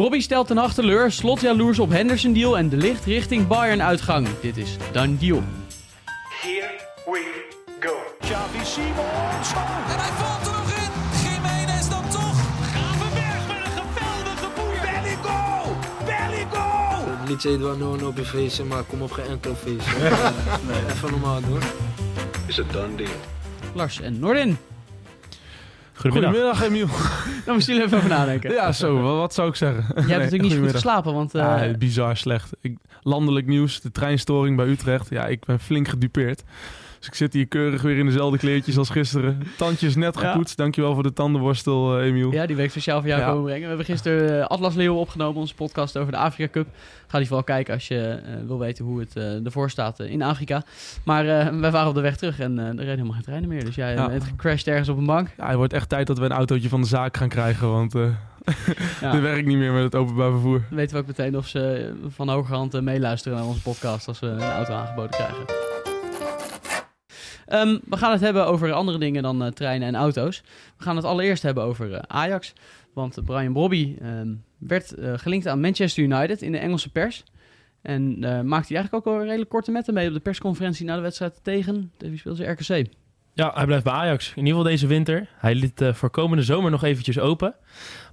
Robbie stelt ten achterleur, slot jaloers op Henderson deal en de licht richting Bayern uitgang. Dit is done deal. Here we go. Xavi Simons. En hij valt er nog in. Jiménez dan toch. Gravenberg met een geweldige boer. Belly wel no no op je feestje, maar kom op geen enkel feestje. nee, even normaal doen. Is het done deal? Lars en Nordin. Goedemiddag. Goedemiddag, Emiel. Dan moest jullie even over nadenken. Ja, zo, wat, wat zou ik zeggen? Jij hebt natuurlijk niet zo goed geslapen, want... eh, Ja, bizar slecht. Ik, landelijk nieuws, de treinstoring bij Utrecht. Ja, ik ben flink gedupeerd. Dus ik zit hier keurig weer in dezelfde kleertjes als gisteren. Tandjes net Ja. gepoetst. Dankjewel voor de tandenborstel, eh, Emiel. Ja, die week speciaal voor jou Ja. komen brengen. We hebben gisteren eh, Atlas Leeuwen opgenomen, onze podcast over de Afrika Cup. Ga die vooral kijken als je eh, wil weten hoe het ervoor staat in Afrika. Maar eh, wij waren op de weg terug en eh, er reden helemaal geen treinen meer. Dus jij Ja. bent gecrashed ergens op een bank. Ja, het wordt echt tijd dat we een autootje van de zaak gaan krijgen. Want eh Ja. dit werkt niet meer met het openbaar vervoer. Dan weten we ook meteen of ze van hogerhand meeluisteren naar onze podcast als we een auto aangeboden krijgen. Ehm, we gaan het hebben over andere dingen dan eh, treinen en auto's. We gaan het allereerst hebben over eh, Ajax. Want Brian Brobby ehm, werd eh, gelinkt aan Manchester United in de Engelse pers. En maakte hij eigenlijk ook al een redelijk korte metten mee op de persconferentie na de wedstrijd tegen, wie speelde ze, RKC. Ja, hij blijft bij Ajax. In ieder geval deze winter. Hij liet voor komende zomer nog eventjes open.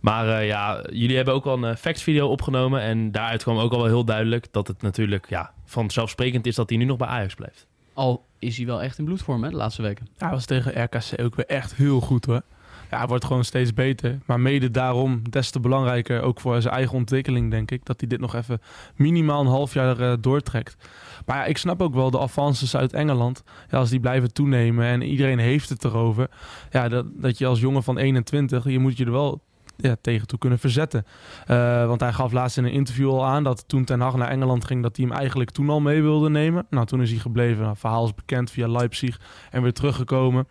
Maar ja, jullie hebben ook al een uh, facts video opgenomen. En daaruit kwam ook al wel heel duidelijk dat het natuurlijk ja, vanzelfsprekend is dat hij nu nog bij Ajax blijft. Al is hij wel echt in bloedvorm hè, de laatste weken. Hij was tegen RKC ook weer echt heel goed hoor. Ja, hij wordt gewoon steeds beter. Maar mede daarom des te belangrijker, ook voor zijn eigen ontwikkeling, denk ik, dat hij dit nog even minimaal een half jaar uh, doortrekt. Maar ja, ik snap ook wel de avances uit Engeland. Ja, als die blijven toenemen en iedereen heeft het erover. Ja, dat, dat je als jongen van 21, je moet je er wel ja, tegen toe kunnen verzetten. Uh, want hij gaf laatst in een interview al aan dat toen Ten Hag naar Engeland ging, dat hij hem eigenlijk toen al mee wilde nemen. Nou, toen is hij gebleven. Nou, het verhaal is bekend via Leipzig en weer teruggekomen.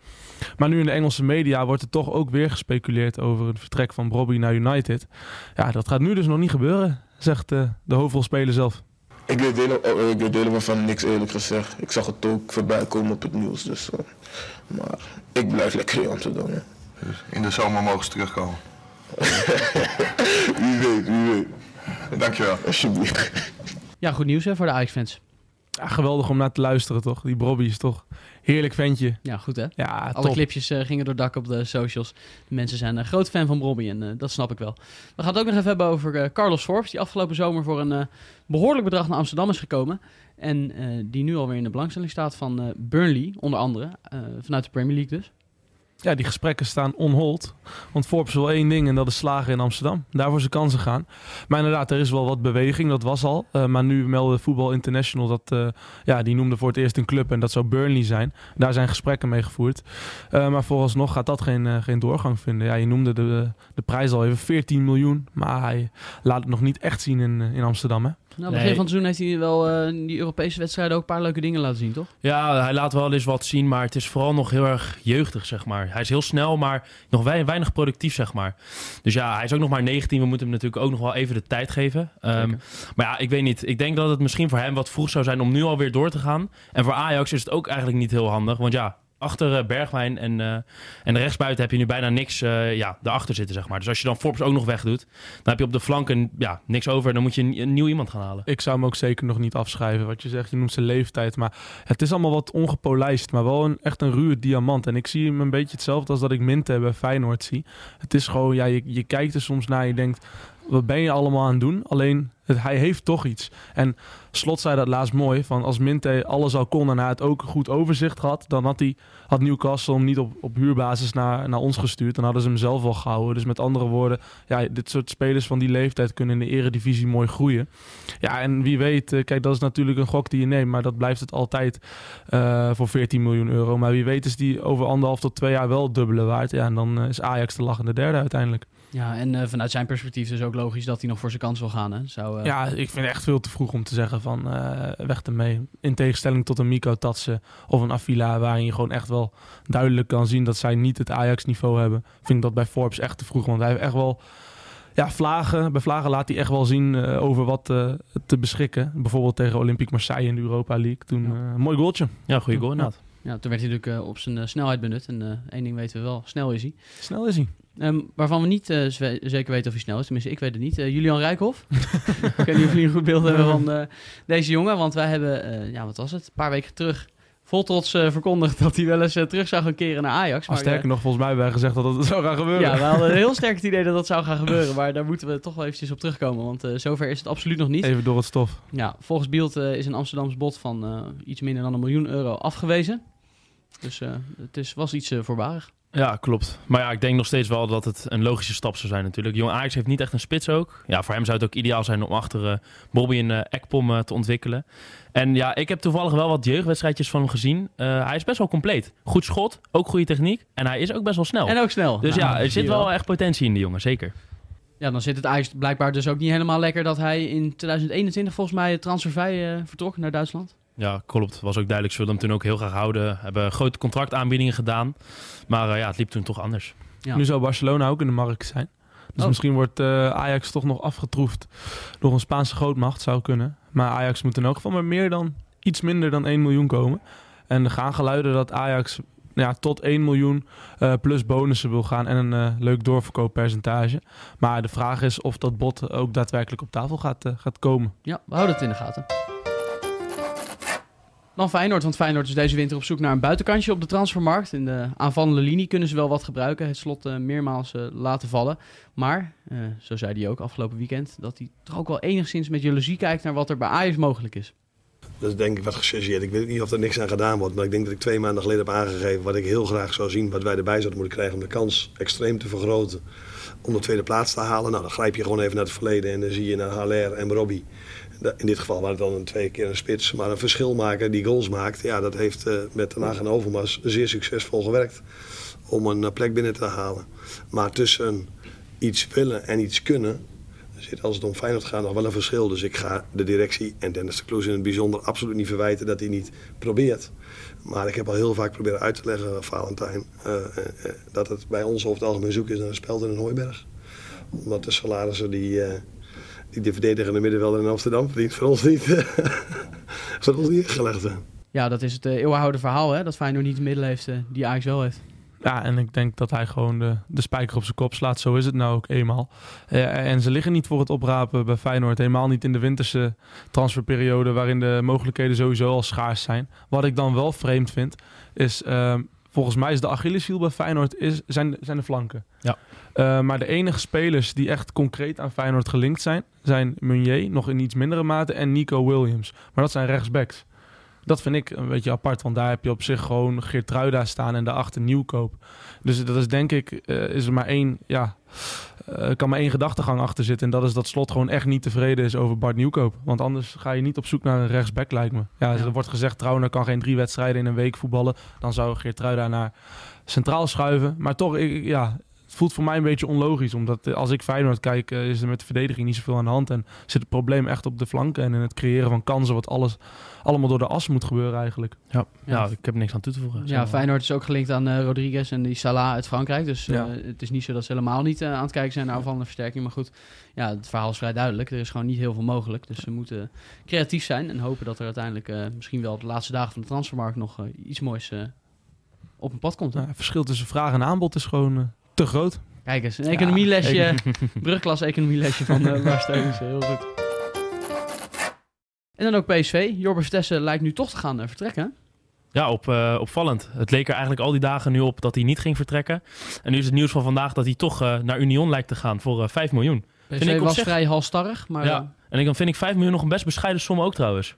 Maar nu in de Engelse media wordt er toch ook weer gespeculeerd over het vertrek van Bobby naar United. Ja, dat gaat nu dus nog niet gebeuren, zegt uh, de hoofdrolspeler zelf. Ik weet, helemaal, ik weet helemaal van niks eerlijk gezegd. Ik zag het ook voorbij komen op het nieuws. Dus, uh, maar ik blijf lekker in Amsterdam. Ja. Dus in de zomer mogen ze terugkomen. wie weet, wie weet. Dankjewel. Alsjeblieft. Ja, goed nieuws hè, voor de Ajax-fans. Ja, geweldig om naar te luisteren, toch? Die Bobby is toch heerlijk ventje. Ja, goed hè? Ja, Alle top. clipjes uh, gingen door dak op de socials. De mensen zijn een groot fan van Bobby en uh, dat snap ik wel. We gaan het ook nog even hebben over uh, Carlos Forbes, die afgelopen zomer voor een behoorlijk bedrag naar Amsterdam is gekomen. En die nu alweer in de belangstelling staat van Burnley, onder andere, vanuit de Premier League dus. Ja, die gesprekken staan on hold. Want Forbes wil één ding en dat is slagen in Amsterdam. Daarvoor zijn kansen gaan. Maar inderdaad, er is wel wat beweging, dat was al. Uh, maar nu meldde Voetbal International dat, uh, ja, die noemde voor het eerst een club en dat zou Burnley zijn. Daar zijn gesprekken mee gevoerd. Uh, maar vooralsnog gaat dat geen, geen doorgang vinden. Ja, je noemde de, de prijs al even 14 miljoen. Maar hij laat het nog niet echt zien in, in Amsterdam, hè? Nou, begin nee. van het seizoen heeft hij wel uh, in die Europese wedstrijden ook een paar leuke dingen laten zien, toch? Ja, hij laat wel eens wat zien, maar het is vooral nog heel erg jeugdig, zeg maar. Hij is heel snel, maar nog weinig productief, zeg maar. Dus ja, hij is ook nog maar 19. We moeten hem natuurlijk ook nog wel even de tijd geven. Um, maar ja, ik weet niet. Ik denk dat het misschien voor hem wat vroeg zou zijn om nu alweer door te gaan. En voor Ajax is het ook eigenlijk niet heel handig. Want ja, achter uh, Bergwijn en, uh, en rechtsbuiten heb je nu bijna niks uh, ja, daarachter zitten, zeg maar. Dus als je dan Forbes ook nog wegdoet, dan heb je op de flanken ja, niks over. Dan moet je een, nieuw iemand gaan halen. Ik zou hem ook zeker nog niet afschrijven. Wat je zegt, je noemt zijn leeftijd. Maar het is allemaal wat ongepolijst, maar wel echt een ruwe diamant. En ik zie hem een beetje hetzelfde als dat ik Minte bij Feyenoord zie. Het is gewoon, ja, je, je kijkt er soms naar je denkt... Wat ben je allemaal aan het doen? Alleen, hij heeft toch iets. En Slot zei dat laatst mooi. Van als Minte alles al kon en hij het ook goed overzicht had... dan had, hij, had Newcastle hem niet op, op huurbasis naar, naar ons gestuurd. Dan hadden ze hem zelf wel gehouden. Dus met andere woorden... Ja, dit soort spelers van die leeftijd kunnen in de eredivisie mooi groeien. Ja, en wie weet... Kijk, dat is natuurlijk een gok die je neemt. Maar dat blijft het altijd uh, voor 14 miljoen euro. Maar wie weet is die over anderhalf tot twee jaar wel dubbele waard. Ja, en dan uh, is Ajax de lachende derde uiteindelijk. Ja, en uh, vanuit zijn perspectief is ook logisch dat hij nog voor zijn kans wil gaan. Hè? Zou, uh... Ja, ik vind het echt veel te vroeg om te zeggen van uh, weg ermee. In tegenstelling tot een Miko Tatsen of een Avila, waarin je gewoon echt wel duidelijk kan zien dat zij niet het Ajax-niveau hebben. Vind ik dat bij Forbes echt te vroeg, want hij heeft echt wel... Ja, Vlagen, bij Vlagen laat hij echt wel zien uh, over wat uh, te beschikken. Bijvoorbeeld tegen Olympique Marseille in de Europa League. Toen ja. uh, mooi goaltje. Ja, goede goal inderdaad. Ja, toen werd hij natuurlijk op zijn snelheid benut. En één ding weten we wel, snel is hij. Snel is hij. Ehm, waarvan we niet eh, zeker weten of hij snel is. Tenminste, ik weet het niet. Eh, Julian Rijkhoff. ik weet niet of jullie een goed beeld hebben van eh, deze jongen. Want wij hebben, ja, wat was het? Een paar weken terug vol trots verkondigd dat hij wel eens terug zou gaan keren naar Ajax. Maar sterker nog, volgens mij hebben wij gezegd dat het zou gaan gebeuren. ja, we hadden een heel sterk het idee dat dat zou gaan gebeuren. Maar daar moeten we toch wel eventjes op terugkomen. Want zover is het absoluut nog niet. Even door het stof. Ja, volgens Beeld eh, is een Amsterdams bod van iets minder dan een miljoen euro afgewezen. Dus het is, was iets voorbarig. Ja, klopt. Maar ja, ik denk nog steeds wel dat het een logische stap zou zijn natuurlijk. Jong Ajax heeft niet echt een spits ook. Ja, voor hem zou het ook ideaal zijn om achter eh Bobby en eh Ekpom eh, te ontwikkelen. En ja, ik heb toevallig wel wat jeugdwedstrijdjes van hem gezien. Hij is best wel compleet. Goed schot, ook goede techniek. En hij is ook best wel snel. En ook snel. dus Nou, ja, er zit wel echt potentie in de jongen, zeker. Ja, dan zit het Ajax blijkbaar dus ook niet helemaal lekker dat hij in 2021 volgens mij transfervrij vertrok naar Duitsland. Ja, klopt. Was ook duidelijk. Ze wilden hem toen ook heel graag houden. Hebben grote contractaanbiedingen gedaan. Maar eh, ja, het liep toen toch anders. Ja. Nu zou Barcelona ook in de markt zijn. Dus Oh. misschien wordt eh, Ajax toch nog afgetroefd door een Spaanse grootmacht, zou kunnen. Maar Ajax moet in elk geval maar meer dan, iets minder dan 1 miljoen komen. En er gaan geluiden dat Ajax ja, tot 1 miljoen eh, plus bonussen wil gaan en een eh, leuk doorverkooppercentage. Maar de vraag is of dat bod ook daadwerkelijk op tafel gaat, gaat komen. Ja, we houden het in de gaten. Dan Feyenoord, want Feyenoord is deze winter op zoek naar een buitenkantje op de transfermarkt. In de aanvallende linie kunnen ze wel wat gebruiken. Het slot eh, meermaals eh, laten vallen. Maar, eh, zo zei hij ook afgelopen weekend, dat hij toch ook wel enigszins met jaloezie kijkt naar wat er bij Ajax mogelijk is. Dat is denk ik wat gechargeerd. Ik weet niet of er niks aan gedaan wordt. Maar ik denk dat ik twee maanden geleden heb aangegeven wat ik heel graag zou zien. Wat wij erbij zouden moeten krijgen om de kans extreem te vergroten. Om de tweede plaats te halen. Nou, dan grijp je gewoon even naar het verleden. En dan zie je naar Haller en Robbie. In dit geval waren het dan een twee keer een spits. Maar een verschil maken die goals maakt. Ja, dat heeft eh, met Den Haag en Overmars zeer succesvol gewerkt. Om een eh, plek binnen te halen. Maar tussen iets willen en iets kunnen zit als het om Feyenoord gaat nog wel een verschil. Dus ik ga de directie en Dennis de Kloes in het bijzonder absoluut niet verwijten dat hij niet probeert. Maar ik heb al heel vaak proberen uit te leggen, Valentijn, eh, dat het bij ons over het algemeen zoek is naar een speld in een hooiberg. Omdat de salarissen die, die de verdedigende middenvelder in Amsterdam verdient, voor ons niet, voor ons niet ingelegd zijn. Ja, dat is het eh, eeuwenoude verhaal, hè? Dat Feyenoord niet de middelen heeft eh, die Ajax wel heeft. Ja, en ik denk dat hij gewoon de, de spijker op zijn kop slaat. Zo is het nou ook eenmaal. Eh, en ze liggen niet voor het oprapen bij Feyenoord. Helemaal niet in de winterse transferperiode... waarin de mogelijkheden sowieso al schaars zijn. Wat ik dan wel vreemd vind, is... ehm, volgens mij is de Achilleshiel bij Feyenoord is, zijn, zijn de flanken. Ja. Eh, maar de enige spelers die echt concreet aan Feyenoord gelinkt zijn... zijn Meunier, nog in iets mindere mate, en Nico Williams. Maar dat zijn rechtsbacks. Dat vind ik een beetje apart, want daar heb je op zich gewoon Geertruida staan en daarachter Nieuwkoop. Dus dat is denk ik, eh, is er maar één, ja, eh, kan maar één gedachtegang achter zitten. En dat is dat Slot gewoon echt niet tevreden is over Bart Nieuwkoop. Want anders ga je niet op zoek naar een rechtsback, lijkt me. Ja, Ja. er wordt gezegd, Trouwner kan geen drie wedstrijden in een week voetballen. Dan zou Geertruida naar centraal schuiven. Maar toch, ik, ja, het voelt voor mij een beetje onlogisch. Omdat eh, als ik Feyenoord kijk, eh, is er met de verdediging niet zoveel aan de hand. En zit het probleem echt op de flanken en in het creëren van kansen. Wat alles allemaal door de as moet gebeuren eigenlijk. Ja, Ja. ja. ik heb niks aan toe te voegen. Ja. Feyenoord is ook gelinkt aan eh, Rodriguez en die Salah uit Frankrijk. Dus eh, Ja. het is niet zo dat ze helemaal niet aan het kijken zijn naar aanvallende versterking. Maar goed, ja, het verhaal is vrij duidelijk. Er is gewoon niet heel veel mogelijk. Dus ze moeten creatief zijn en hopen dat er uiteindelijk eh, misschien wel op de laatste dagen van de transfermarkt nog iets moois eh, op een pad komt. Nou, het verschil tussen vraag en aanbod is gewoon te groot. Kijk eens, een economielesje, Ja, brugklas economielesje van uh, Lars Teunissen. Heel goed. En dan ook PSV. Jorber Vertessen lijkt nu toch te gaan eh, vertrekken. Ja, op, eh, opvallend. Het leek er eigenlijk al die dagen nu op dat hij niet ging vertrekken. En nu is het nieuws van vandaag dat hij toch eh, naar Union lijkt te gaan voor eh 5 miljoen. PSV ik op was zich- vrij halstarrig, maar... ja. eh, En ik, dan vind ik 5 miljoen nog een best bescheiden som ook trouwens.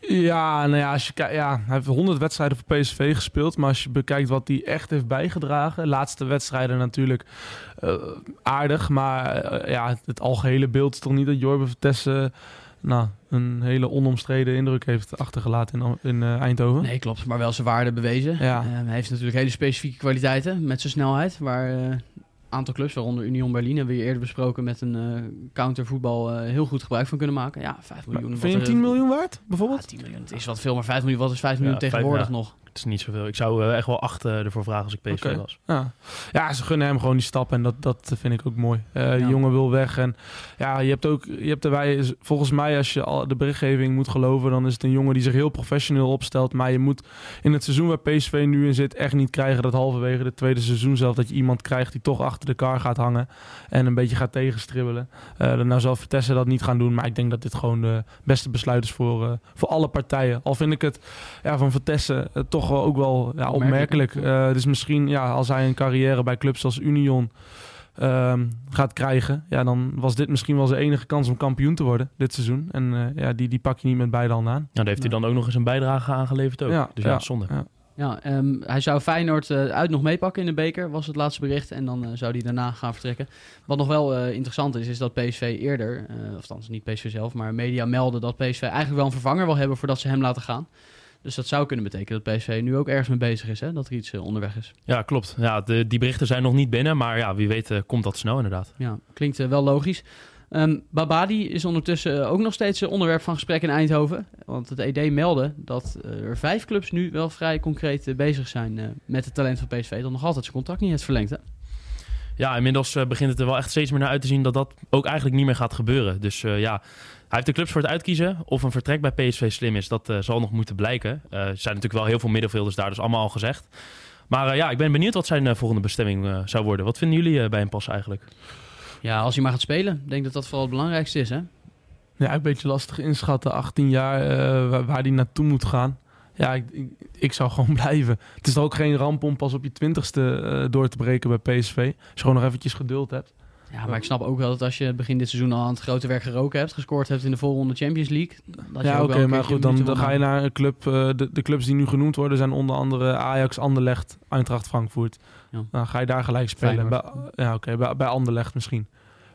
Ja, nou ja, als je kijkt, ja, hij heeft 100 wedstrijden voor PSV gespeeld. Maar als je bekijkt wat hij echt heeft bijgedragen. Laatste wedstrijden natuurlijk eh, aardig. Maar eh, ja, het, het algehele beeld is toch niet dat Jorbe Vertessen nou, een hele onomstreden indruk heeft achtergelaten in, in eh, Eindhoven. Nee, klopt. Maar wel zijn waarde bewezen. Ja. Hij heeft natuurlijk hele specifieke kwaliteiten met zijn snelheid. Waar aantal clubs, waaronder Union Berlin, hebben we eerder besproken, met een eh, countervoetbal eh, heel goed gebruik van kunnen maken. Ja, 5 Maar miljoen. vind je hem 10 miljoen waard, bijvoorbeeld? Ja, 10 miljoen. Het is wat veel, maar 5 miljoen. Wat is 5 miljoen Ja, tegenwoordig ja. nog? Is niet zoveel. Ik zou eh, echt wel acht eh, ervoor vragen als ik PSV was. Ja. ja, ze gunnen hem gewoon die stap en dat, dat vind ik ook mooi. Die Ja. jongen wil weg en ja, je hebt ook, je hebt erbij, volgens mij als je al de berichtgeving moet geloven, dan is het een jongen die zich heel professioneel opstelt. Maar je moet in het seizoen waar PSV nu in zit echt niet krijgen dat halverwege het tweede seizoen zelf dat je iemand krijgt die toch achter de kar gaat hangen en een beetje gaat tegenstribbelen. Eh nou zal Vitesse dat niet gaan doen, maar ik denk dat dit gewoon de beste besluit is voor, voor alle partijen. Al vind ik het ja, van Vitesse eh, toch wel ook wel ja, opmerkelijk. Opmerkelijk, Eh, dus misschien ja, als hij een carrière bij clubs als Union ehm, gaat krijgen, ja, dan was dit misschien wel zijn enige kans om kampioen te worden dit seizoen. En eh, ja, die, die pak je niet met beide handen aan. Nou, daar heeft hij dan ook nog eens een bijdrage aangeleverd ook. Ja, dus ja, ja, zonde. ja. Ja, ehm, hij zou Feyenoord eh, uit nog meepakken in de beker, was het laatste bericht. En dan zou hij daarna gaan vertrekken. Wat nog wel eh, interessant is, is dat PSV eerder, eh of althans niet PSV zelf, maar media melden dat PSV eigenlijk wel een vervanger wil hebben voordat ze hem laten gaan. Dus dat zou kunnen betekenen dat PSV nu ook ergens mee bezig is, hè? dat er iets eh, onderweg is. Ja, klopt. Ja, de, die berichten zijn nog niet binnen, maar ja, wie weet eh, komt dat snel inderdaad. Ja, klinkt eh, wel logisch. Ehm, Babadi is ondertussen ook nog steeds onderwerp van gesprek in Eindhoven. Want het ED meldde dat er vijf clubs nu wel vrij concreet bezig zijn met het talent van PSV. Dat nog altijd zijn contract niet heeft verlengd. Hè? Ja, inmiddels begint het er wel echt steeds meer naar uit te zien dat dat ook eigenlijk niet meer gaat gebeuren. Dus ja, heeft de clubs voor het uitkiezen. Of een vertrek bij PSV slim is, dat eh, zal nog moeten blijken. Eh, er zijn natuurlijk wel heel veel middenvelders daar, dus allemaal al gezegd. Maar eh, ja, ik ben benieuwd wat zijn volgende bestemming eh, zou worden. Wat vinden jullie eh, bij hem passen eigenlijk? Ja, als hij maar gaat spelen. Ik denk dat dat vooral het belangrijkste is. Hè? Ja, een beetje lastig inschatten. 18 jaar eh, waar, waar die naartoe moet gaan. Ja, ik, ik, ik zou gewoon blijven. Het is toch ook geen ramp om pas op je twintigste eh door te breken bij PSV. Als je gewoon nog eventjes geduld hebt. Ja, maar ik snap ook wel dat als je begin dit seizoen al aan het grote werk geroken hebt, gescoord hebt in de voorronde Champions League. Dat ja, oké, maar goed, dan, ga je naar een club. eh, de, de clubs die nu genoemd worden zijn onder andere Ajax, Anderlecht, Eintracht Frankfurt. Ja. Dan ga je daar gelijk spelen. Bij, ja, oké, bij, bij Anderlecht misschien.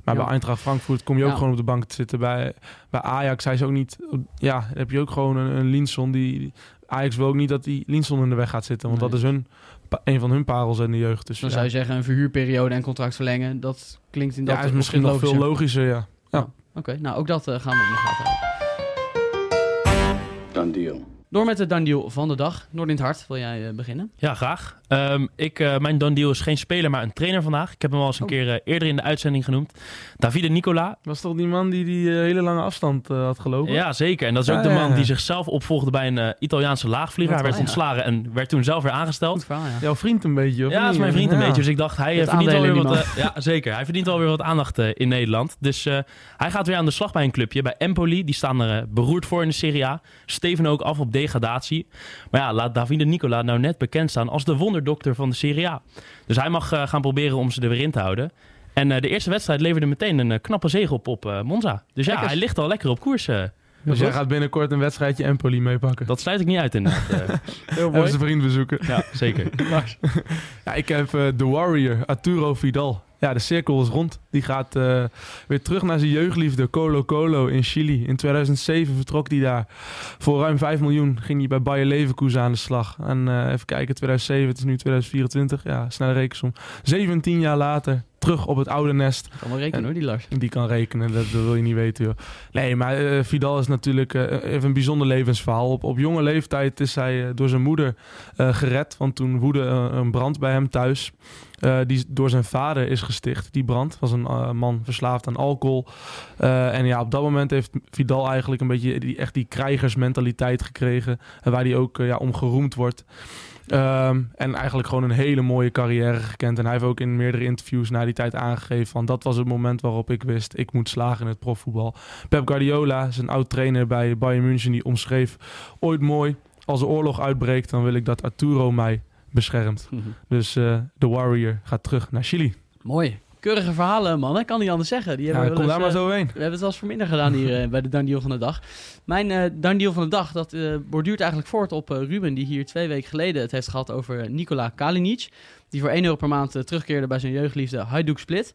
Maar Ja. bij Eintracht Frankfurt kom je ook Ja. gewoon op de bank te zitten. Bij, bij Ajax hij is ook niet... Ja, dan heb je ook gewoon een, een Linson die... Ajax wil ook niet dat die Linson in de weg gaat zitten. Want Nee. dat is hun, een van hun parels in de jeugd. Dus Dan ja, zou je zeggen een verhuurperiode en contract verlengen. Dat klinkt in dat ja, is misschien nog veel logischer. logischer, ja. Oké, nou ook dat eh, gaan we in de gaten houden. Done deal. Door met de dan deal van de dag. Noord in het hart, wil jij eh, beginnen? Ja, graag. Ehm, ik, eh, mijn done deal is geen speler, maar een trainer vandaag. Ik heb hem al eens een Oh. keer eh, eerder in de uitzending genoemd. Davide Nicola. Was toch die man die die hele lange afstand had gelopen? Ja, zeker. En dat is ook Ja, de man ja. die zichzelf opvolgde bij een Italiaanse laagvlieger. Hij werd ontslagen en werd toen zelf weer aangesteld. Goed verhaal, ja. Jouw vriend een beetje, of Ja, dat is mijn vriend een beetje. Dus ik dacht, hij verdient wel aandelen weer in wat... ja, zeker. Hij verdient wel weer wat aandacht in Nederland. Dus eh, hij gaat weer aan de slag bij een clubje. Bij Empoli. Die staan er beroerd voor in de Serie A. Steven ook af op degradatie. Maar ja, laat Davide Nicola nou net bekend staan als de wonderdokter van de Serie A. Dus hij mag eh, gaan proberen om ze er weer in te houden. En eh, de eerste wedstrijd leverde meteen een eh, knappe zege op op eh, Monza. Dus ja, hij ligt al lekker op koers. Dus jij gaat binnenkort een wedstrijdje Empoli meepakken. dat sluit ik niet uit inderdaad. eh. Heel Even zijn vriend bezoeken. ja, zeker. Ja, ik heb The Warrior, Arturo Vidal. Ja, de cirkel is rond. Die gaat eh, weer terug naar zijn jeugdliefde, Colo Colo in Chili. In 2007 vertrok hij daar. Voor ruim 5 miljoen ging hij bij Bayer Leverkusen aan de slag. En eh, even kijken, 2007, het is nu 2024. Ja, snelle rekensom. 17 jaar later, terug op het oude nest. Kan wel rekenen hoor, die Lars. Die kan rekenen, dat, dat wil je niet weten. Joh. Nee, maar eh, Vidal is natuurlijk eh, even een bijzonder levensverhaal. Op, op jonge leeftijd is hij eh, door zijn moeder gered. Want toen woedde een brand bij hem thuis. die door zijn vader is gesticht. Die brand was een man verslaafd aan alcohol. En ja, op dat moment heeft Vidal eigenlijk een beetje die, echt die krijgersmentaliteit gekregen. waar hij ook ja, om geroemd wordt. Ehm, en eigenlijk gewoon een hele mooie carrière gekend. En hij heeft ook in meerdere interviews na die tijd aangegeven van dat was het moment waarop ik wist ik moet slagen in het profvoetbal. Pep Guardiola, zijn oud trainer bij Bayern München, die omschreef ooit mooi als er oorlog uitbreekt, dan wil ik dat Arturo mij beschermt. Dus eh de Warrior gaat terug naar Chili. Mooi. Keurige verhalen, man. Ik kan niet anders zeggen. Die Ja, hebben we kom daar maar eh, zo heen. We hebben het wel eens voor minder gedaan hier eh, bij de Dan Deal van de dag. Mijn eh Dan Deal van de dag, dat eh, borduurt eigenlijk voort op eh, Ruben, die hier twee weken geleden het heeft gehad over Nikola Kalinic. Die voor 1 euro per maand eh, terugkeerde bij zijn jeugdliefde Hajduk Split.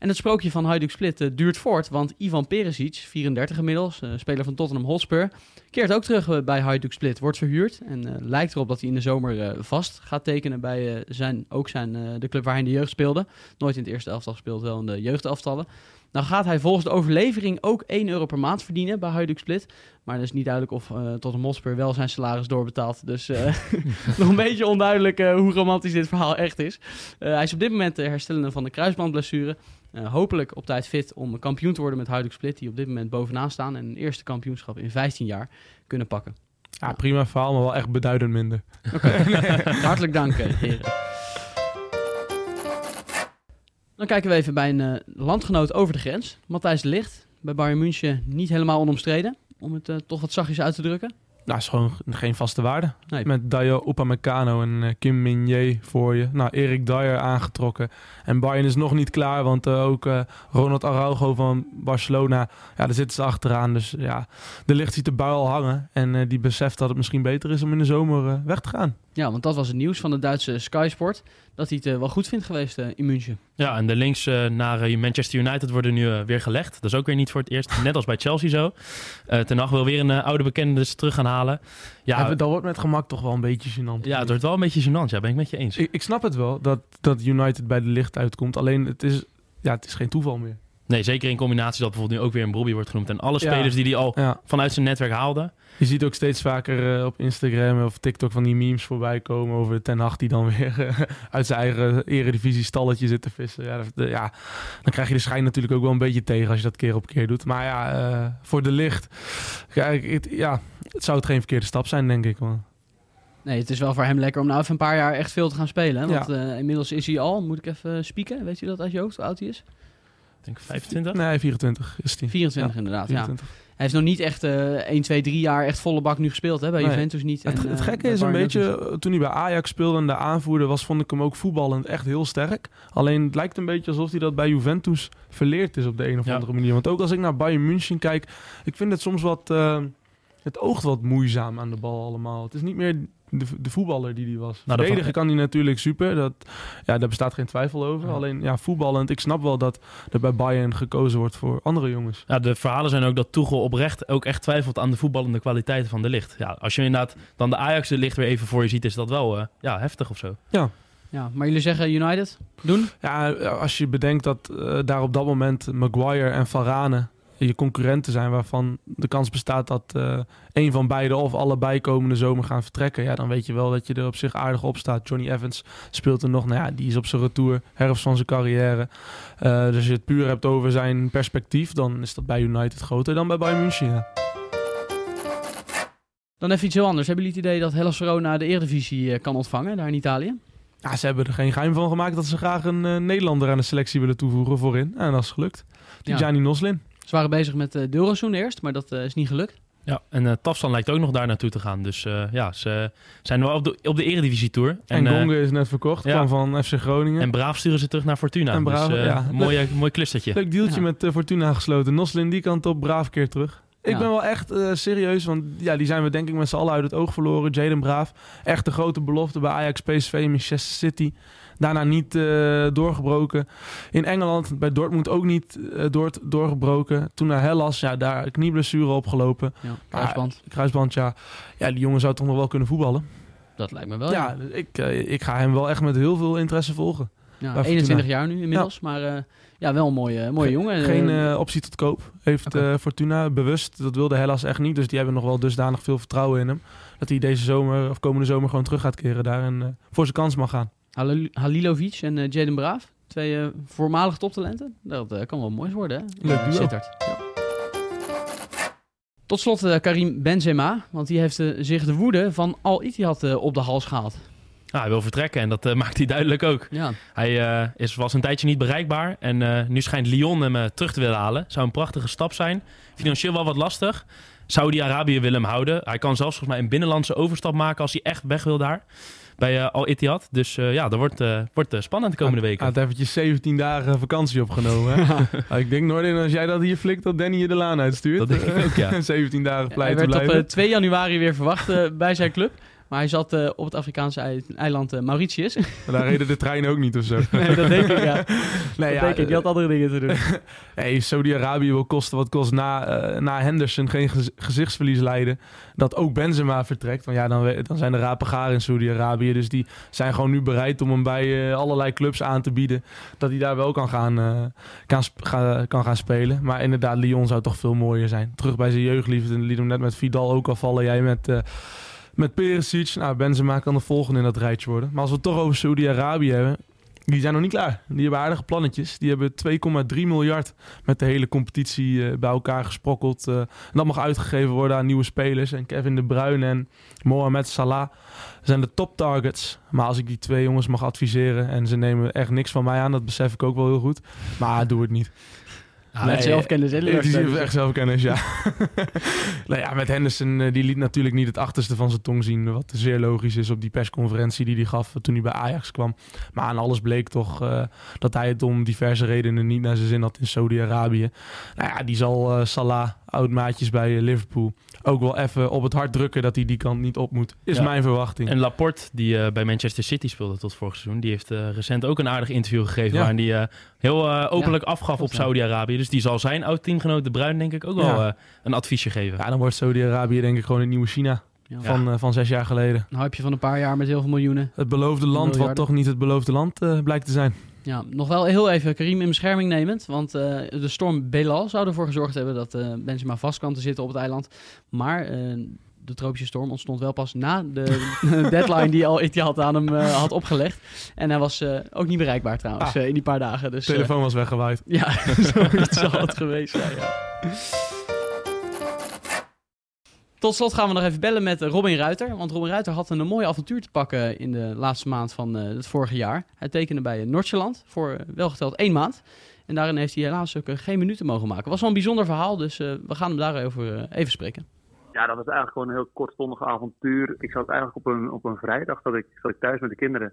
En het sprookje van Hajduk Split eh, duurt voort, want Ivan Perisic, 34 inmiddels, eh, speler van Tottenham Hotspur, keert ook terug eh, bij Hajduk Split, wordt verhuurd. En lijkt erop dat hij in de zomer vast gaat tekenen bij zijn, ook zijn, de club waar hij in de jeugd speelde. Nooit in het eerste elftal gespeeld, wel in de jeugdelftallen. Nou gaat hij volgens de overlevering ook 1 euro per maand verdienen bij Hajduk Split. Maar het is niet duidelijk of tot een Mosper wel zijn salaris doorbetaalt. Dus nog een beetje onduidelijk hoe romantisch dit verhaal echt is. hij is op dit moment de herstellende van de kruisbandblessure. Hopelijk op tijd fit om kampioen te worden met Hajduk Split. Die op dit moment bovenaan staan en een eerste kampioenschap in 15 jaar kunnen pakken. Ja, prima verhaal, maar wel echt beduidend minder. Okay. Hartelijk dank, heren. Dan kijken we even bij een uh, landgenoot over de grens. Matthijs de Ligt. Bij Bayern München niet helemaal onomstreden. Om het uh, toch wat zachtjes uit te drukken. Nou, is gewoon geen vaste waarde. Nee. Met Dayo Upamecano en uh, Kim Min voor je. Nou, Erik Dyer aangetrokken. En Bayern is nog niet klaar, want uh, ook uh, Ronald Araujo van Barcelona, ja, daar zitten ze achteraan. Dus ja, de licht ziet de bui al hangen. En die beseft dat het misschien beter is om in de zomer weg te gaan. Ja, want dat was het nieuws van de Duitse Sky Sport. Dat hij het wel goed vindt geweest in München. Ja, en de links naar Manchester United worden nu weer gelegd. Dat is ook weer niet voor het eerst. Net als bij Chelsea zo. Ten Hag wil weer een oude bekende dus terug gaan halen. Ja, dat wordt met gemak toch wel een beetje gênant. Ja, het wordt wel een beetje gênant. Ja, ben ik met je eens. Ik, ik snap het wel dat, dat United bij de licht uitkomt. Alleen het is, ja, het is geen toeval meer. Nee, zeker in combinatie dat bijvoorbeeld nu ook weer een Bobby wordt genoemd. En alle spelers die hij al ja. vanuit zijn netwerk haalde. Je ziet ook steeds vaker uh, op Instagram of TikTok van die memes voorbij komen over Ten Hag die dan weer uh, uit zijn eigen eredivisie stalletje zit te vissen. Ja, de, ja, dan krijg je de schijn natuurlijk ook wel een beetje tegen als je dat keer op keer doet. Maar ja, uh, voor de licht, kijk, het, ja, het zou het geen verkeerde stap zijn, denk ik. Man. Nee, het is wel voor hem lekker om nou even een paar jaar echt veel te gaan spelen. Want ja. inmiddels is hij al, moet ik even spieken, weet je dat uit je hoofd, hoe oud hij is? Ik denk 25? Nee, 24 is hij. 24 ja, inderdaad, 24. ja. Hij heeft nog niet echt uh, 1, 2, 3 jaar echt volle bak nu gespeeld hè, bij nee. Juventus niet. Het, en, het gekke uh, is een beetje, toen hij bij Ajax speelde en de aanvoerder was, vond ik hem ook voetballend echt heel sterk. Alleen het lijkt een beetje alsof hij dat bij Juventus verleerd is op de een of andere manier. Want ook als ik naar Bayern München kijk, ik vind het soms wat... Uh, het oogt wat moeizaam aan de bal allemaal. Het is niet meer de, de voetballer die die was. Nou, Verdedigen kan hij natuurlijk super. Dat, ja, daar bestaat geen twijfel over. Ja. Alleen ja, voetballend, ik snap wel dat er bij Bayern gekozen wordt voor andere jongens. Ja, de verhalen zijn ook dat Tuchel oprecht ook echt twijfelt aan de voetballende kwaliteiten van de licht. Ja, als je inderdaad dan de Ajax de licht weer even voor je ziet, is dat wel uh, ja, heftig of zo. Ja. Ja, maar jullie zeggen United doen? Ja, als je bedenkt dat uh, daar op dat moment Maguire en Varane je concurrenten zijn waarvan de kans bestaat dat uh, een van beide of allebei komende zomer gaan vertrekken. Ja, dan weet je wel dat je er op zich aardig op staat. Johnny Evans speelt er nog. Nou ja, die is op zijn retour, herfst van zijn carrière. Uh, dus als je het puur hebt over zijn perspectief, dan is dat bij United groter dan bij Bayern München. Ja. Dan even iets heel anders. Hebben jullie het idee dat Hellas Verona de Eredivisie kan ontvangen daar in Italië? Ja, ze hebben er geen geheim van gemaakt dat ze graag een uh, Nederlander aan de selectie willen toevoegen voorin. En dat is gelukt. Tijani ja. Noslin. Ze waren bezig met uh, Deurossoen eerst, maar dat uh, is niet gelukt. Ja, en uh, Tafsan lijkt ook nog daar naartoe te gaan. Dus uh, ja, ze zijn wel op de, op de Eredivisie Tour. En, en Gonge is net verkocht, ja. kwam van FC Groningen. En Braaf sturen ze terug naar Fortuna. En Braaf, dus, uh, ja. mooi, mooi clustertje. Leuk deeltje ja. met Fortuna gesloten. Noslin die kant op, Braaf keer terug. Ik ben wel echt serieus, want ja, die zijn we denk ik met z'n allen uit het oog verloren. Jaden Braaf, echt de grote belofte bij Ajax, PSV, Manchester City. Daarna niet uh, doorgebroken. In Engeland bij Dortmund ook niet uh, door, doorgebroken. Toen naar Hellas, ja, daar knieblessure opgelopen. Ja, kruisband. Maar, kruisband, ja. Ja, die jongen zou toch nog wel kunnen voetballen. Dat lijkt me wel. Ja, ja. Ik, uh, ik ga hem wel echt met heel veel interesse volgen. Ja, 21 jaar nu inmiddels, ja. maar ja, wel een mooie, mooie jongen. Geen optie tot koop heeft okay. Fortuna bewust. Dat wilde Hellas echt niet, dus die hebben nog wel dusdanig veel vertrouwen in hem. Dat hij deze zomer of komende zomer gewoon terug gaat keren daar en voor zijn kans mag gaan. Halilovic en uh, Jaden Braaf. Twee uh, voormalige toptalenten. Dat uh, kan wel mooi worden, hè? Leuk duo. Ja. Tot slot Karim Benzema. Want die heeft zich de woede van Al Ittihad op de hals gehaald. Hij wil vertrekken en dat maakt hij duidelijk ook. Ja. Hij is, was een tijdje niet bereikbaar. En nu schijnt Lyon hem terug te willen halen. Zou een prachtige stap zijn. Financieel wel wat lastig. Saudi-Arabië wil hem houden. Hij kan zelfs volgens mij een binnenlandse overstap maken als hij echt weg wil daar bij uh, Al Ittihad. Dus uh, ja, dat wordt, uh, wordt spannend de komende weken. Hij had eventjes 17 dagen vakantie opgenomen. Hè? ik denk nooit als jij dat hier flikt, dat Danny je de laan uitstuurt. Dat denk ik ook, ja. 17 dagen pleiten Hij werd blijven. op 2 januari weer verwacht bij zijn club. Maar hij zat eh, op het Afrikaanse ei- eiland eh, Mauritius. Daar reden de treinen ook niet of zo. nee, dat denk ik, ja. Nee, dat denk ik. Die had andere dingen te doen. Hey, Saudi-Arabië wil kosten wat kost na, eh, na Henderson geen gez- gezichtsverlies leiden. Dat ook Benzema vertrekt. Want ja, dan, dan zijn de rapengaren in Saudi-Arabië. Dus die zijn gewoon nu bereid om hem bij eh, allerlei clubs aan te bieden. Dat hij daar wel kan gaan, eh, kan, ga- kan gaan spelen. Maar inderdaad, Lyon zou toch veel mooier zijn. Terug bij zijn jeugdliefde. Liet hem net met Vidal ook al vallen. Jij met... met Perisic, nou Benzema kan de volgende in dat rijtje worden. Maar als we het toch over Saudi-Arabië hebben, die zijn nog niet klaar. Die hebben aardige plannetjes. Die hebben 2,3 miljard met de hele competitie eh, bij elkaar gesprokkeld. eh, en dat mag uitgegeven worden aan nieuwe spelers. En Kevin De Bruyne en Mohamed Salah zijn de top targets. Maar als ik die twee jongens mag adviseren en ze nemen echt niks van mij aan, dat besef ik ook wel heel goed. Maar doe het niet. Met zelfkennis, Het is echt zelfkennis, ja. nou ja, met Henderson, eh, die liet natuurlijk niet het achterste van zijn tong zien. Wat zeer logisch is op die persconferentie die hij gaf toen hij bij Ajax kwam. Maar aan alles bleek toch eh, dat hij het om diverse redenen niet naar zijn zin had in Saudi-Arabië. Nou ja, die zal eh, Salah, oud-maatjes bij eh, Liverpool, ook wel even op het hart drukken dat hij die kant niet op moet. Is Ja. mijn verwachting. En Laporte, die eh, bij Manchester City speelde tot vorig seizoen, die heeft eh, recent ook een aardig interview gegeven Ja. waarin die eh, heel eh, openlijk Ja, afgaf op. Saudi-Arabië. Dus die zal zijn oud-teamgenoot De Bruin denk ik ook wel eh, een adviesje geven. Ja, dan wordt Saudi-Arabië denk ik gewoon een nieuwe China Ja. van, van zes jaar geleden. Een hypeje van een paar jaar met heel veel miljoenen. Het beloofde land wat toch niet het beloofde land eh, blijkt te zijn. Ja, nog wel heel even Karim in bescherming nemend. Want eh, de storm Belal zou ervoor gezorgd hebben dat eh Benzema vast kwam te zitten op het eiland. Maar eh, de tropische storm ontstond wel pas na de deadline die al Etihad aan hem had opgelegd. En hij was ook niet bereikbaar trouwens Ah. in die paar dagen. Dus, De telefoon was weggewaaid. ja, zoiets zal het geweest zijn, ja. Tot slot gaan we nog even bellen met Robin Ruiter. Want Robin Ruiter had een mooi avontuur te pakken in de laatste maand van eh, het vorige jaar. Hij tekende bij Noordjeland voor eh, welgeteld één maand. En daarin heeft hij helaas ook eh, geen minuten mogen maken. Was wel een bijzonder verhaal, dus we gaan hem daarover even spreken. Ja, dat was eigenlijk gewoon een heel kortstondig avontuur. Ik zat eigenlijk op een, op een vrijdag, dat ik, ik thuis met de kinderen.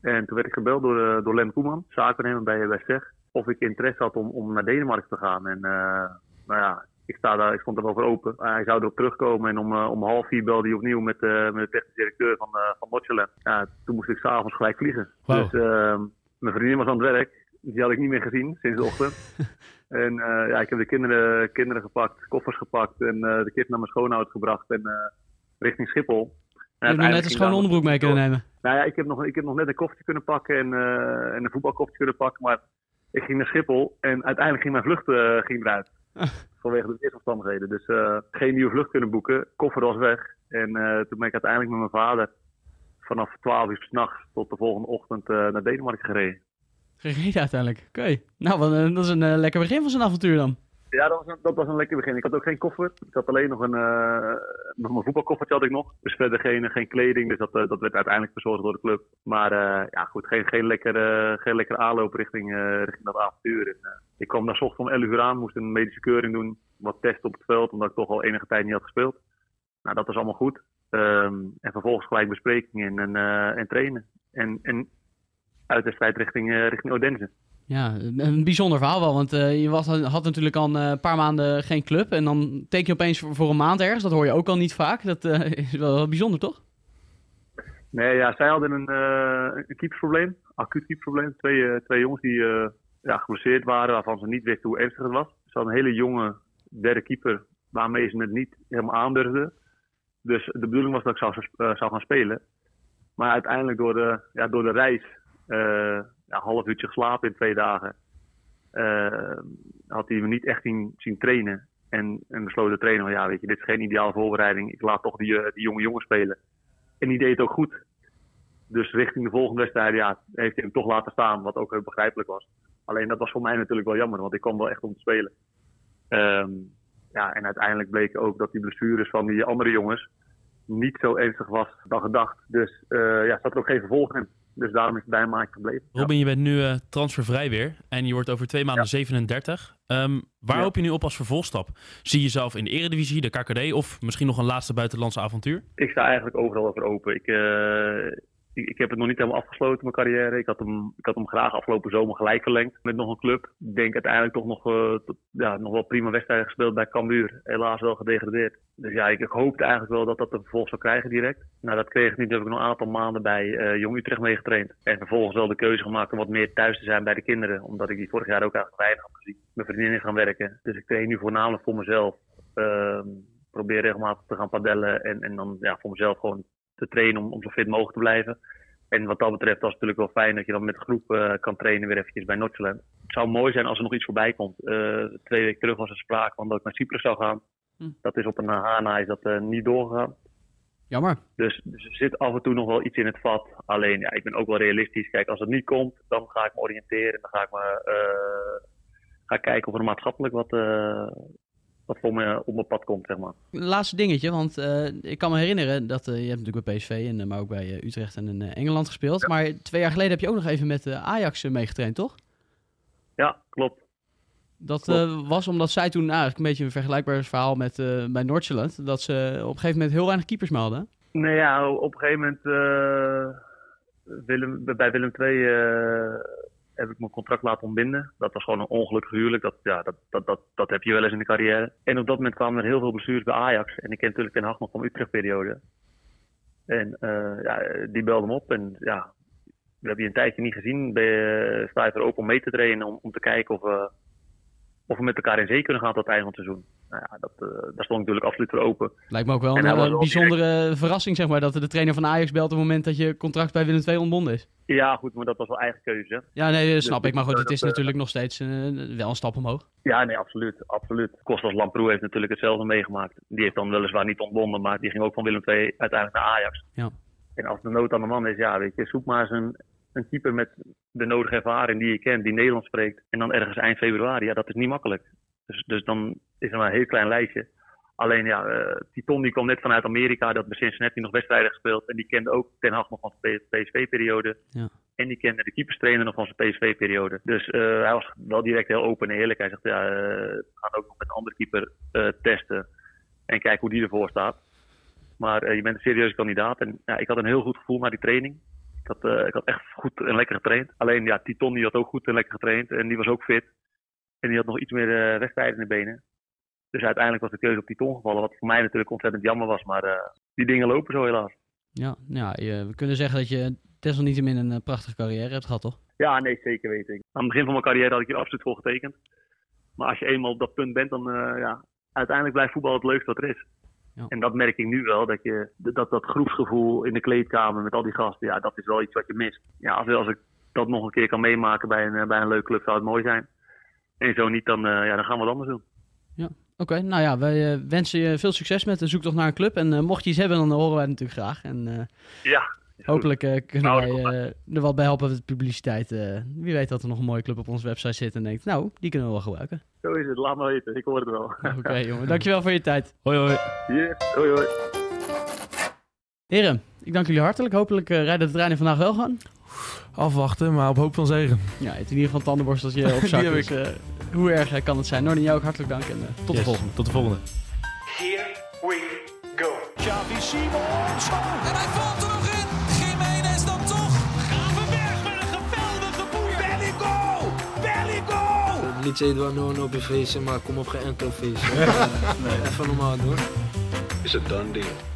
En toen werd ik gebeld door, door Lem Koeman, zakennemer bij, bij of ik interesse had om, om naar Denemarken te gaan. En eh, nou ja, ik, sta daar, ik stond er wel voor open. Uh, hij zou erop terugkomen en om, uh, om half vier belde hij opnieuw met, uh, met de technisch directeur van, uh, van Motjeland. Ja, toen moest ik s'avonds gelijk vliegen. Wow. Dus uh, mijn vriendin was aan het werk. Die had ik niet meer gezien sinds de ochtend. en ja, ik heb de kinderen, kinderen gepakt, koffers gepakt en de kids naar mijn schoonouders gebracht en richting Schiphol. Je hebt net een schone onderbroek mee kunnen nemen. Nou ja, ik heb nog, ik heb nog net een koffertje kunnen pakken en, uh, en een voetbalkoffertje kunnen pakken. Maar ik ging naar Schiphol en uiteindelijk ging mijn vlucht uh, ging eruit. Vanwege de weersomstandigheden. Dus uh, geen nieuwe vlucht kunnen boeken. Koffer was weg. En uh, toen ben ik uiteindelijk met mijn vader vanaf 12 uur s'nachts tot de volgende ochtend uh, naar Denemarken gereden. Gereden uiteindelijk. Oké. Nou, dat is een lekker begin van zijn avontuur dan. Ja, dat was, een, lekker begin. Ik had ook geen koffer. Ik had alleen nog een, uh, nog voetbalkoffertje had ik nog. Dus verder geen, geen kleding. Dus dat, uh, dat werd uiteindelijk verzorgd door de club. Maar uh, ja, goed, geen, geen, lekker, geen lekker aanloop richting, richting dat avontuur. En, ik kwam daar ochtends om 11 uur aan, moest een medische keuring doen. Wat testen op het veld, omdat ik toch al enige tijd niet had gespeeld. Nou, dat was allemaal goed. Um, en vervolgens gelijk besprekingen en, en trainen. En, en uitwedstrijd richting, richting Odense. Ja, een bijzonder verhaal wel, want uh, je was, had natuurlijk al een paar maanden geen club en dan teken je opeens voor, een maand ergens. Dat hoor je ook al niet vaak. Dat uh, is wel, bijzonder, toch? Nee, ja, zij hadden een, een keepersprobleem, acuut keepersprobleem. Twee, twee jongens die ja, geblesseerd waren, waarvan ze niet wisten hoe ernstig het was. Ze hadden een hele jonge derde keeper, waarmee ze het niet helemaal aandurfden. Dus de bedoeling was dat ik zou, zou gaan spelen. Maar uiteindelijk door de, ja, door de reis een half uurtje geslapen in twee dagen. Uh, had hij me niet echt zien, trainen. En, en besloot de trainer van ja, weet je, dit is geen ideale voorbereiding. Ik laat toch die, uh, die jonge jongen spelen. En die deed het ook goed. Dus richting de volgende wedstrijd, ja, heeft hij hem toch laten staan, wat ook heel begrijpelijk was. Alleen dat was voor mij natuurlijk wel jammer, want ik kwam wel echt om te spelen. Um, ja, en uiteindelijk bleek ook dat die blessures van die andere jongens niet zo ernstig was dan gedacht. Dus uh, ja, zat er ook geen vervolg in. Dus daarom is het bij maandje gebleven. Robin, je bent nu uh, transfervrij weer. En je wordt over twee maanden ja. 37. Um, waar ja. hoop je nu op als vervolgstap? Zie je jezelf in de Eredivisie, de KKD of misschien nog een laatste buitenlandse avontuur? Ik sta eigenlijk overal over open. Ik, uh, ik, heb het nog niet helemaal afgesloten, mijn carrière. Ik had, hem, ik had hem graag afgelopen zomer gelijk verlengd met nog een club. Ik denk uiteindelijk toch nog, eh, ja, nog wel prima wedstrijden gespeeld bij Cambuur. Helaas wel gedegradeerd. Dus ja, ik, hoopte eigenlijk wel dat dat een vervolg zou krijgen direct. Nou, dat kreeg ik niet. Toen heb ik nog een aantal maanden bij eh, Jong Utrecht meegetraind. En vervolgens wel de keuze gemaakt om wat meer thuis te zijn bij de kinderen. Omdat ik die vorig jaar ook eigenlijk weinig had gezien. Mijn vriendin is gaan werken. Dus ik train nu voornamelijk voor mezelf. Ehm, probeer regelmatig te gaan padellen. En, en dan ja, voor mezelf gewoon te trainen om, om zo fit mogelijk te blijven. En wat dat betreft was het natuurlijk wel fijn dat je dan met de groep eh, kan trainen weer eventjes bij Noordzeeland. Het zou mooi zijn als er nog iets voorbij komt. Eh, twee weken terug was er sprake van dat ik naar Cyprus zou gaan. Hm. Dat is op een HANA is dat eh, niet doorgegaan. Jammer. Dus, dus er zit af en toe nog wel iets in het vat. Alleen, ja, ik ben ook wel realistisch. Kijk, als het niet komt, dan ga ik me oriënteren. Dan ga ik me eh, ga kijken of er maatschappelijk wat, eh, wat voor me op mijn pad komt, zeg maar. Laatste dingetje, want eh, ik kan me herinneren dat eh, je hebt natuurlijk bij PSV, en, eh, maar ook bij Utrecht en in Engeland gespeeld. Maar twee jaar geleden heb je ook nog even met Ajax meegetraind, toch? Ja, klopt. Dat was omdat zij toen nou, eigenlijk een beetje een vergelijkbaar verhaal met bij Noordzeeland. Dat ze op een gegeven moment heel weinig keepers melden. Nee, ja, op een gegeven moment Willem, bij Willem II heb ik mijn contract laten ontbinden. Dat was gewoon een ongelukkig huwelijk. Dat, ja, dat, dat, dat, dat heb je wel eens in de carrière. En op dat moment kwamen er heel veel blessures bij Ajax. En ik ken natuurlijk Ten Hag nog van de Utrecht-periode. En eh, ja, die belde me op. En ja, we hebben je een tijdje niet gezien. Ben je, sta je er open om mee te trainen om, om te kijken of, we of we met elkaar in zee kunnen gaan tot het einde van het seizoen. Nou ja, dat, eh, daar stond ik natuurlijk absoluut voor open. Lijkt me ook wel En een was eh, bijzondere verrassing, zeg maar, dat de trainer van Ajax belt op het moment dat je contract bij Willem II ontbonden is. Ja, goed, maar dat was wel eigen keuze. hè. Ja, nee, dat Dus snap ik. Maar goed, het is eh, natuurlijk nog steeds eh, wel een stap omhoog. Ja, nee, absoluut. absoluut. Kostas Lamproe heeft natuurlijk hetzelfde meegemaakt. Die heeft dan weliswaar niet ontbonden, maar die ging ook van Willem II uiteindelijk naar Ajax. Ja. En als de nood aan de man is, ja, weet je, zoek maar eens een, een keeper met de nodige ervaring die je kent, die Nederlands spreekt. En dan ergens eind februari, ja, dat is niet makkelijk. Dus, dus dan is er maar een heel klein lijstje. Alleen ja, eh Titon die kwam net vanuit Amerika, dat bij Cincinnati nog wedstrijden gespeeld. En die kende ook Ten Hag nog van zijn PSV-periode. Ja. En die kende de keeperstrainer nog van zijn PSV-periode. Dus eh, hij was wel direct heel open en eerlijk. Hij zegt, ja, eh, we gaan ook nog met een andere keeper testen. En kijken hoe die ervoor staat. Maar je bent een serieuze kandidaat. En ja, ik had een heel goed gevoel na die training. Ik had, eh, ik had echt goed en lekker getraind. Alleen ja, Titon die had ook goed en lekker getraind. En die was ook fit. En die had nog iets meer eh, wedstrijden in de benen. Dus uiteindelijk was de keuze op Titon gevallen. Wat voor mij natuurlijk ontzettend jammer was. Maar eh, die dingen lopen zo helaas. Ja, ja je- we kunnen zeggen dat je desalniettemin een prachtige carrière hebt gehad, toch? Ja, nee, zeker weet ik. Aan het begin van mijn carrière had ik hier absoluut voor getekend. Maar als je eenmaal op dat punt bent, dan uh, ja, uiteindelijk blijft voetbal het leukste wat er is. Ja. En dat merk ik nu wel, dat, je, dat dat groepsgevoel in de kleedkamer met al die gasten, ja, dat is wel iets wat je mist. Ja, als, als ik dat nog een keer kan meemaken bij een, bij een leuke club, zou het mooi zijn. En zo niet, dan, uh, ja, dan gaan we wat anders doen. Ja, oké. Nou ja, wij uh, wensen je veel succes met de zoektocht naar een club. En uh, mocht je iets hebben, dan horen wij het natuurlijk graag. En uh, ja, hopelijk uh, kunnen nou, wij er wat bij helpen met de publiciteit. wie weet dat er nog een mooie club op onze website zit en denkt, nou, die kunnen we wel gebruiken. Zo is het, laat me weten. Ik hoor het wel. Oké, okay, jongen. Dankjewel voor je tijd. Hoi, hoi. Yes, hoi, hoi. Heren, ik dank jullie hartelijk. Hopelijk uh, rijden de treinen vandaag wel gaan. Afwachten, maar op hoop van zegen. Ja, het in ieder geval tandenborsteltje op zak. dus, uh, hoe erg kan het zijn? Nordin, jou ook hartelijk dank en uh, tot yes, de volgende. Tot de volgende. Here we go. Xavi Simons. Niet Eduardo no op je feestje, maar kom op geen enkel feestje. nee. Even normaal doen. Is het done deal?